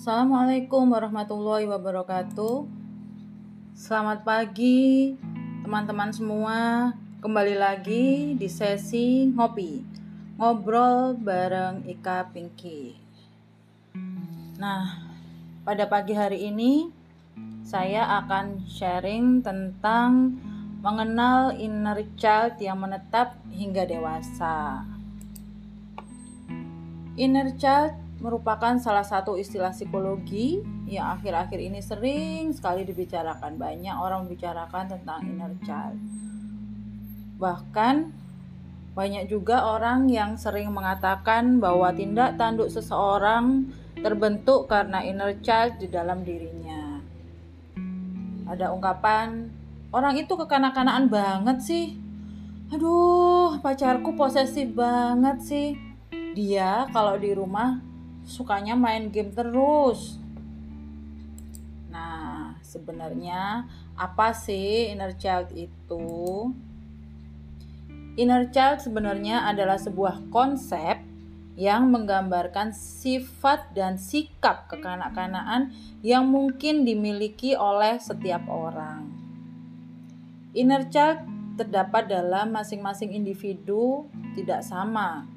Assalamualaikum warahmatullahi wabarakatuh. Selamat pagi, teman-teman semua. Kembali lagi di sesi ngopi, ngobrol bareng Ika Pinky. Nah, pada pagi hari ini saya akan sharing tentang mengenal inner child yang menetap hingga dewasa. Inner child merupakan salah satu istilah psikologi yang akhir-akhir ini sering sekali dibicarakan. Banyak orang membicarakan tentang inner child. Bahkan banyak juga orang yang sering mengatakan bahwa tindak tanduk seseorang terbentuk karena inner child di dalam dirinya. Ada ungkapan, orang itu kekanak-kanakan banget sih. Aduh, pacarku posesif banget sih dia kalau di rumah sukanya main game terus. Nah, sebenarnya apa sih inner child itu? Inner child sebenarnya adalah sebuah konsep yang menggambarkan sifat dan sikap kekanak-kanaan yang mungkin dimiliki oleh setiap orang. Inner child terdapat dalam masing-masing individu tidak sama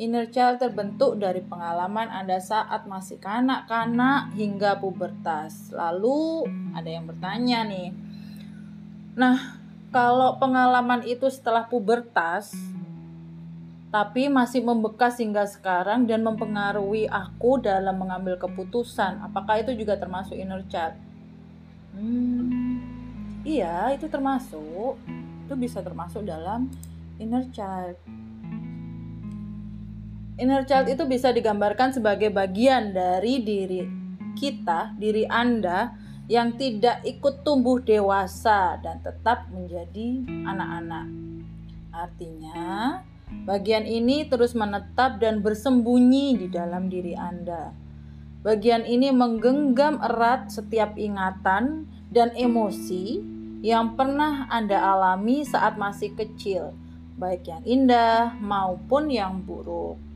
Inner child terbentuk dari pengalaman Anda saat masih kanak-kanak hingga pubertas. Lalu ada yang bertanya nih. Nah, kalau pengalaman itu setelah pubertas tapi masih membekas hingga sekarang dan mempengaruhi aku dalam mengambil keputusan, apakah itu juga termasuk inner child? Hmm, iya, itu termasuk. Itu bisa termasuk dalam inner child. Inner child itu bisa digambarkan sebagai bagian dari diri kita, diri Anda yang tidak ikut tumbuh dewasa dan tetap menjadi anak-anak. Artinya, bagian ini terus menetap dan bersembunyi di dalam diri Anda. Bagian ini menggenggam erat setiap ingatan dan emosi yang pernah Anda alami saat masih kecil, baik yang indah maupun yang buruk.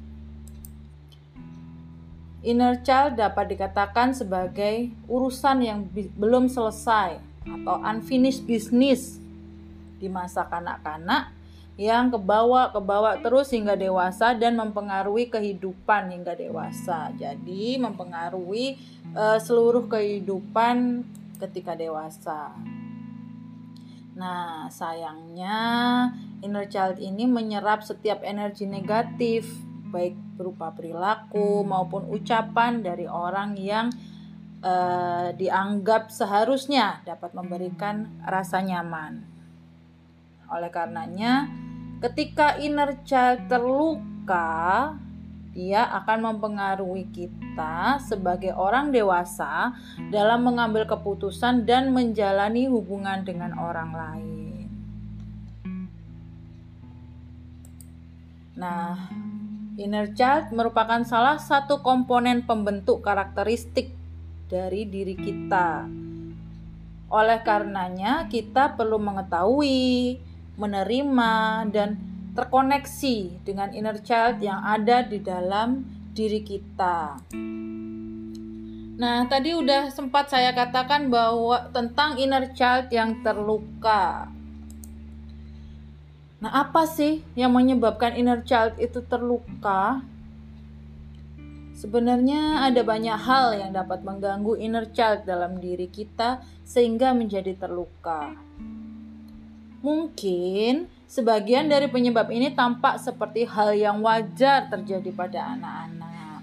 Inner child dapat dikatakan sebagai urusan yang belum selesai atau unfinished business di masa kanak-kanak yang kebawa kebawa terus hingga dewasa dan mempengaruhi kehidupan hingga dewasa. Jadi mempengaruhi uh, seluruh kehidupan ketika dewasa. Nah, sayangnya inner child ini menyerap setiap energi negatif baik berupa perilaku maupun ucapan dari orang yang uh, dianggap seharusnya dapat memberikan rasa nyaman. Oleh karenanya, ketika inner child terluka, dia akan mempengaruhi kita sebagai orang dewasa dalam mengambil keputusan dan menjalani hubungan dengan orang lain. Nah, Inner child merupakan salah satu komponen pembentuk karakteristik dari diri kita. Oleh karenanya, kita perlu mengetahui, menerima, dan terkoneksi dengan inner child yang ada di dalam diri kita. Nah, tadi udah sempat saya katakan bahwa tentang inner child yang terluka. Nah, apa sih yang menyebabkan inner child itu terluka? Sebenarnya ada banyak hal yang dapat mengganggu inner child dalam diri kita sehingga menjadi terluka. Mungkin sebagian dari penyebab ini tampak seperti hal yang wajar terjadi pada anak-anak.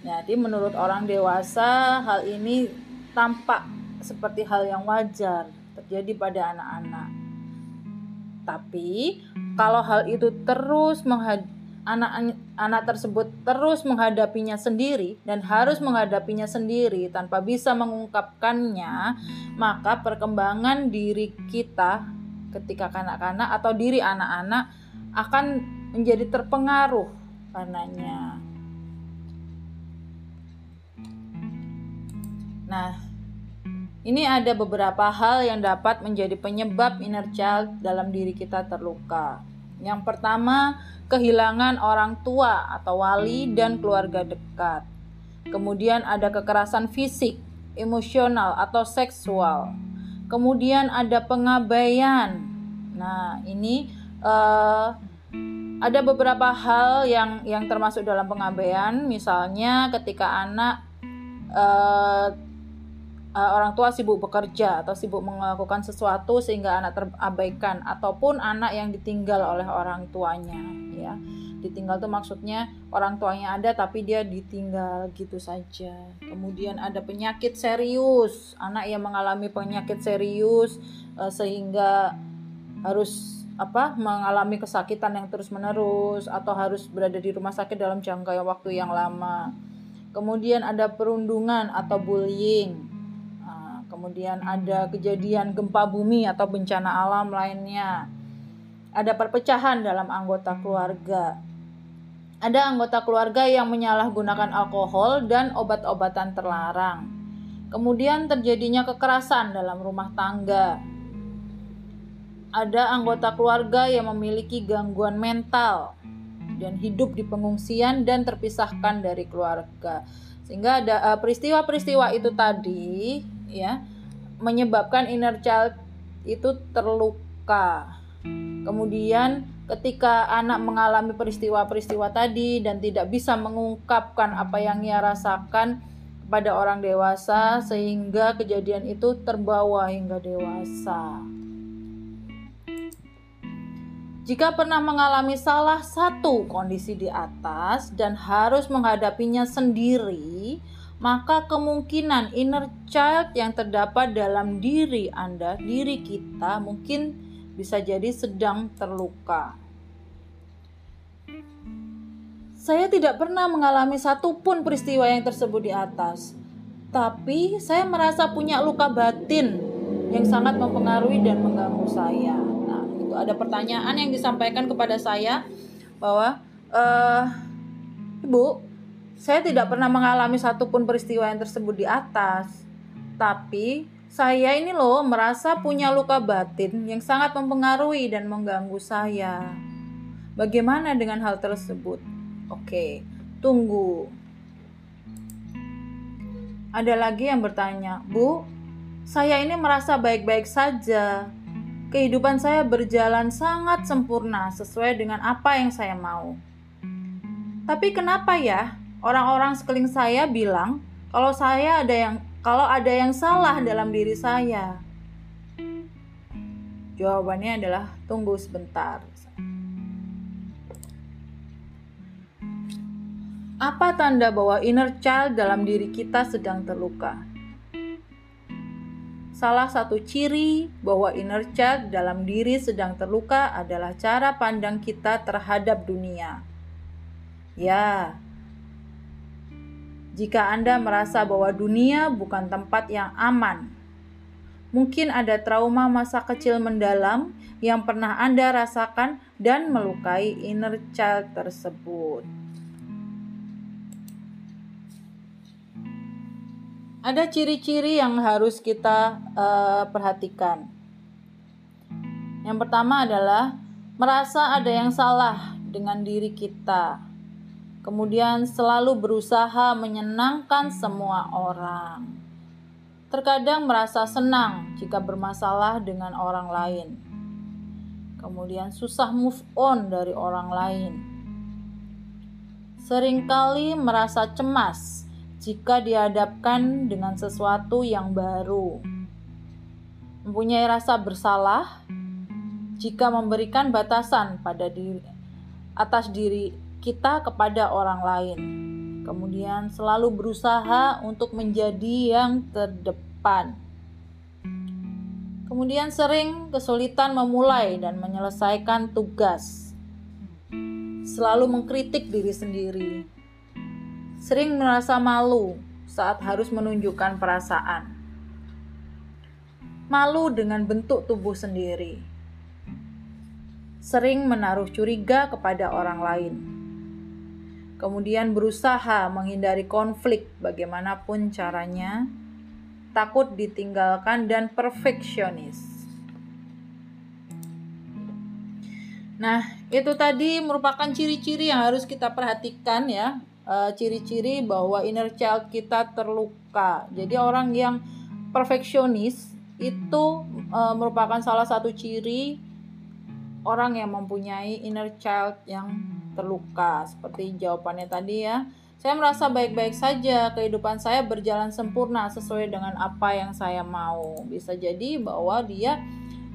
Jadi menurut orang dewasa hal ini tampak seperti hal yang wajar terjadi pada anak-anak. Tapi kalau hal itu terus anak anak tersebut terus menghadapinya sendiri dan harus menghadapinya sendiri tanpa bisa mengungkapkannya, maka perkembangan diri kita ketika kanak-kanak atau diri anak-anak akan menjadi terpengaruh karenanya. Nah, ini ada beberapa hal yang dapat menjadi penyebab inner child dalam diri kita terluka. Yang pertama, kehilangan orang tua atau wali dan keluarga dekat. Kemudian ada kekerasan fisik, emosional atau seksual. Kemudian ada pengabaian. Nah, ini uh, ada beberapa hal yang yang termasuk dalam pengabaian, misalnya ketika anak uh, uh, orang tua sibuk bekerja atau sibuk melakukan sesuatu sehingga anak terabaikan ataupun anak yang ditinggal oleh orang tuanya, ya. Ditinggal tuh maksudnya orang tuanya ada tapi dia ditinggal gitu saja. Kemudian ada penyakit serius anak yang mengalami penyakit serius uh, sehingga harus apa mengalami kesakitan yang terus menerus atau harus berada di rumah sakit dalam jangka waktu yang lama. Kemudian ada perundungan atau bullying kemudian ada kejadian gempa bumi atau bencana alam lainnya ada perpecahan dalam anggota keluarga ada anggota keluarga yang menyalahgunakan alkohol dan obat-obatan terlarang. Kemudian terjadinya kekerasan dalam rumah tangga. Ada anggota keluarga yang memiliki gangguan mental dan hidup di pengungsian dan terpisahkan dari keluarga. Sehingga ada uh, peristiwa-peristiwa itu tadi ya menyebabkan inner child itu terluka. Kemudian ketika anak mengalami peristiwa-peristiwa tadi dan tidak bisa mengungkapkan apa yang ia rasakan pada orang dewasa sehingga kejadian itu terbawa hingga dewasa. Jika pernah mengalami salah satu kondisi di atas dan harus menghadapinya sendiri, maka kemungkinan inner child yang terdapat dalam diri Anda, diri kita, mungkin bisa jadi sedang terluka. Saya tidak pernah mengalami satupun peristiwa yang tersebut di atas, tapi saya merasa punya luka batin yang sangat mempengaruhi dan mengganggu saya. Nah, itu ada pertanyaan yang disampaikan kepada saya bahwa, uh, Ibu, saya tidak pernah mengalami satupun peristiwa yang tersebut di atas, tapi saya ini loh merasa punya luka batin yang sangat mempengaruhi dan mengganggu saya. Bagaimana dengan hal tersebut? Oke, tunggu. Ada lagi yang bertanya, "Bu, saya ini merasa baik-baik saja. Kehidupan saya berjalan sangat sempurna sesuai dengan apa yang saya mau. Tapi kenapa ya orang-orang sekeliling saya bilang kalau saya ada yang kalau ada yang salah dalam diri saya?" Jawabannya adalah tunggu sebentar. Apa tanda bahwa inner child dalam diri kita sedang terluka? Salah satu ciri bahwa inner child dalam diri sedang terluka adalah cara pandang kita terhadap dunia. Ya, jika Anda merasa bahwa dunia bukan tempat yang aman, mungkin ada trauma masa kecil mendalam yang pernah Anda rasakan dan melukai inner child tersebut. ada ciri-ciri yang harus kita uh, perhatikan. Yang pertama adalah merasa ada yang salah dengan diri kita. Kemudian selalu berusaha menyenangkan semua orang. Terkadang merasa senang jika bermasalah dengan orang lain. Kemudian susah move on dari orang lain. Seringkali merasa cemas jika dihadapkan dengan sesuatu yang baru. Mempunyai rasa bersalah jika memberikan batasan pada diri atas diri kita kepada orang lain. Kemudian selalu berusaha untuk menjadi yang terdepan. Kemudian sering kesulitan memulai dan menyelesaikan tugas. Selalu mengkritik diri sendiri sering merasa malu saat harus menunjukkan perasaan. Malu dengan bentuk tubuh sendiri. Sering menaruh curiga kepada orang lain. Kemudian berusaha menghindari konflik bagaimanapun caranya. Takut ditinggalkan dan perfeksionis. Nah, itu tadi merupakan ciri-ciri yang harus kita perhatikan ya uh, ciri-ciri bahwa inner child kita terluka. Jadi orang yang perfeksionis itu uh, merupakan salah satu ciri orang yang mempunyai inner child yang terluka. Seperti jawabannya tadi ya. Saya merasa baik-baik saja, kehidupan saya berjalan sempurna sesuai dengan apa yang saya mau. Bisa jadi bahwa dia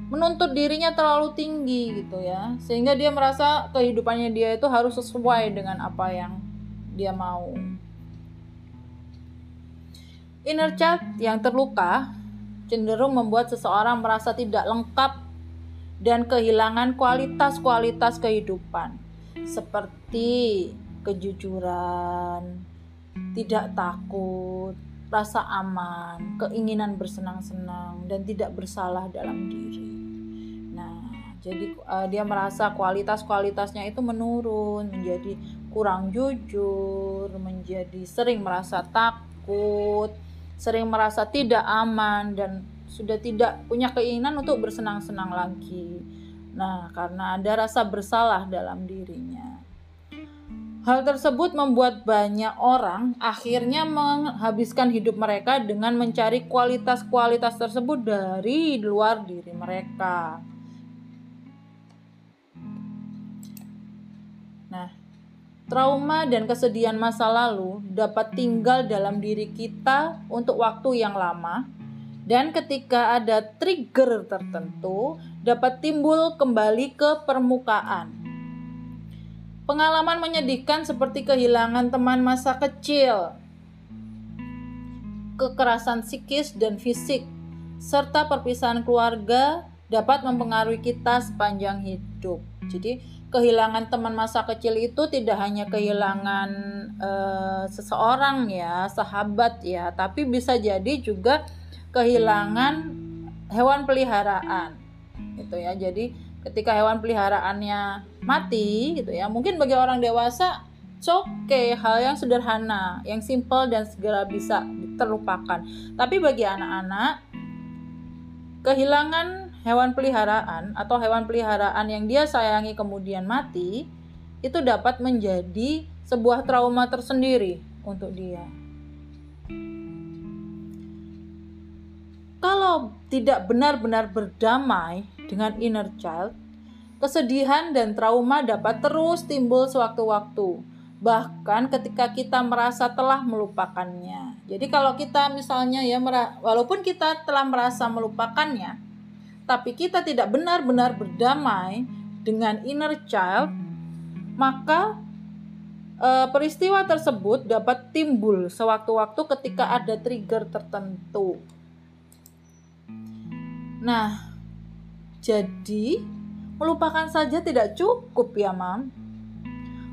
menuntut dirinya terlalu tinggi gitu ya sehingga dia merasa kehidupannya dia itu harus sesuai dengan apa yang dia mau inner child yang terluka cenderung membuat seseorang merasa tidak lengkap dan kehilangan kualitas-kualitas kehidupan seperti kejujuran, tidak takut, rasa aman, keinginan bersenang-senang dan tidak bersalah dalam diri. Nah, jadi uh, dia merasa kualitas-kualitasnya itu menurun, menjadi kurang jujur, menjadi sering merasa takut, sering merasa tidak aman dan sudah tidak punya keinginan untuk bersenang-senang lagi. Nah, karena ada rasa bersalah dalam dirinya. Hal tersebut membuat banyak orang akhirnya menghabiskan hidup mereka dengan mencari kualitas-kualitas tersebut dari luar diri mereka. Nah, trauma dan kesedihan masa lalu dapat tinggal dalam diri kita untuk waktu yang lama, dan ketika ada trigger tertentu, dapat timbul kembali ke permukaan Pengalaman menyedihkan seperti kehilangan teman masa kecil, kekerasan psikis dan fisik, serta perpisahan keluarga dapat mempengaruhi kita sepanjang hidup. Jadi, kehilangan teman masa kecil itu tidak hanya kehilangan uh, seseorang ya, sahabat ya, tapi bisa jadi juga kehilangan hewan peliharaan. Gitu ya. Jadi, ketika hewan peliharaannya mati gitu ya mungkin bagi orang dewasa oke okay, hal yang sederhana yang simple dan segera bisa terlupakan tapi bagi anak-anak kehilangan hewan peliharaan atau hewan peliharaan yang dia sayangi kemudian mati itu dapat menjadi sebuah trauma tersendiri untuk dia kalau tidak benar-benar berdamai dengan inner child, kesedihan dan trauma dapat terus timbul sewaktu-waktu, bahkan ketika kita merasa telah melupakannya. Jadi kalau kita misalnya ya walaupun kita telah merasa melupakannya, tapi kita tidak benar-benar berdamai dengan inner child, maka e, peristiwa tersebut dapat timbul sewaktu-waktu ketika ada trigger tertentu. Nah, jadi, melupakan saja tidak cukup ya, Mam.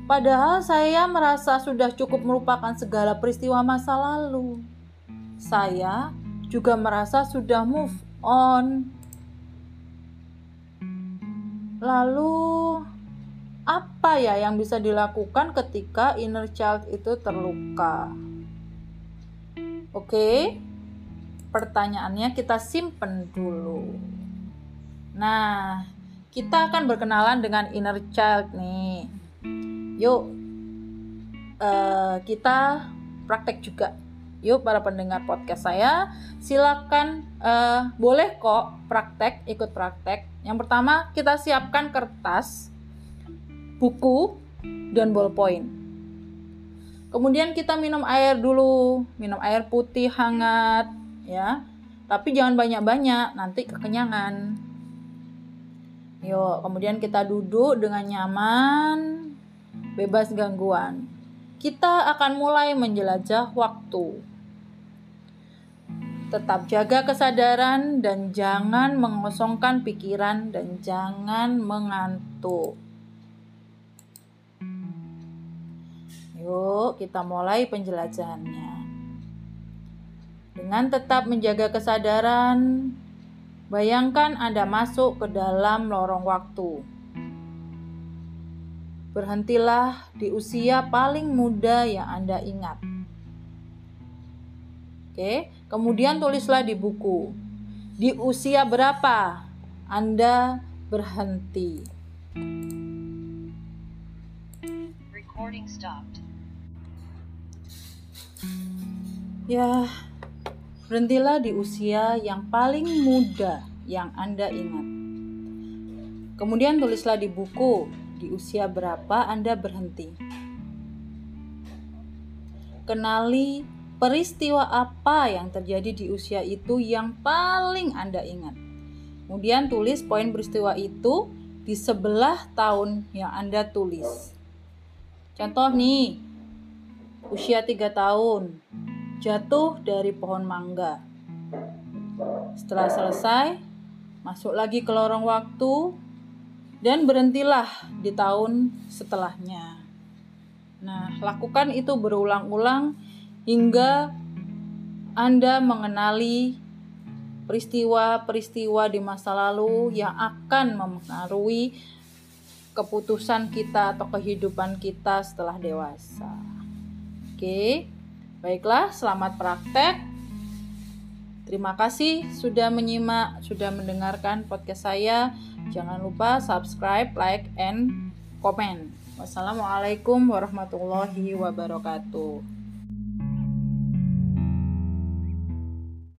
Padahal saya merasa sudah cukup melupakan segala peristiwa masa lalu. Saya juga merasa sudah move on. Lalu, apa ya yang bisa dilakukan ketika inner child itu terluka? Oke, pertanyaannya kita simpen dulu. Nah, kita akan berkenalan dengan inner child nih. Yuk, uh, kita praktek juga. Yuk para pendengar podcast saya, silakan uh, boleh kok praktek, ikut praktek. Yang pertama kita siapkan kertas, buku, dan ballpoint. Kemudian kita minum air dulu, minum air putih hangat, ya. Tapi jangan banyak-banyak, nanti kekenyangan. Yuk, kemudian kita duduk dengan nyaman, bebas gangguan. Kita akan mulai menjelajah waktu. Tetap jaga kesadaran dan jangan mengosongkan pikiran dan jangan mengantuk. Yuk, kita mulai penjelajahannya. Dengan tetap menjaga kesadaran, Bayangkan Anda masuk ke dalam lorong waktu. Berhentilah di usia paling muda yang Anda ingat. Oke, kemudian tulislah di buku. Di usia berapa Anda berhenti? Ya, berhentilah di usia yang paling muda yang Anda ingat. Kemudian tulislah di buku di usia berapa Anda berhenti. Kenali peristiwa apa yang terjadi di usia itu yang paling Anda ingat. Kemudian tulis poin peristiwa itu di sebelah tahun yang Anda tulis. Contoh nih, usia 3 tahun, jatuh dari pohon mangga. Setelah selesai, masuk lagi ke lorong waktu, dan berhentilah di tahun setelahnya. Nah, lakukan itu berulang-ulang hingga Anda mengenali peristiwa-peristiwa di masa lalu yang akan mempengaruhi keputusan kita atau kehidupan kita setelah dewasa. Oke, baiklah, selamat praktek. Terima kasih sudah menyimak, sudah mendengarkan podcast saya. Jangan lupa subscribe, like, and comment. Wassalamualaikum warahmatullahi wabarakatuh.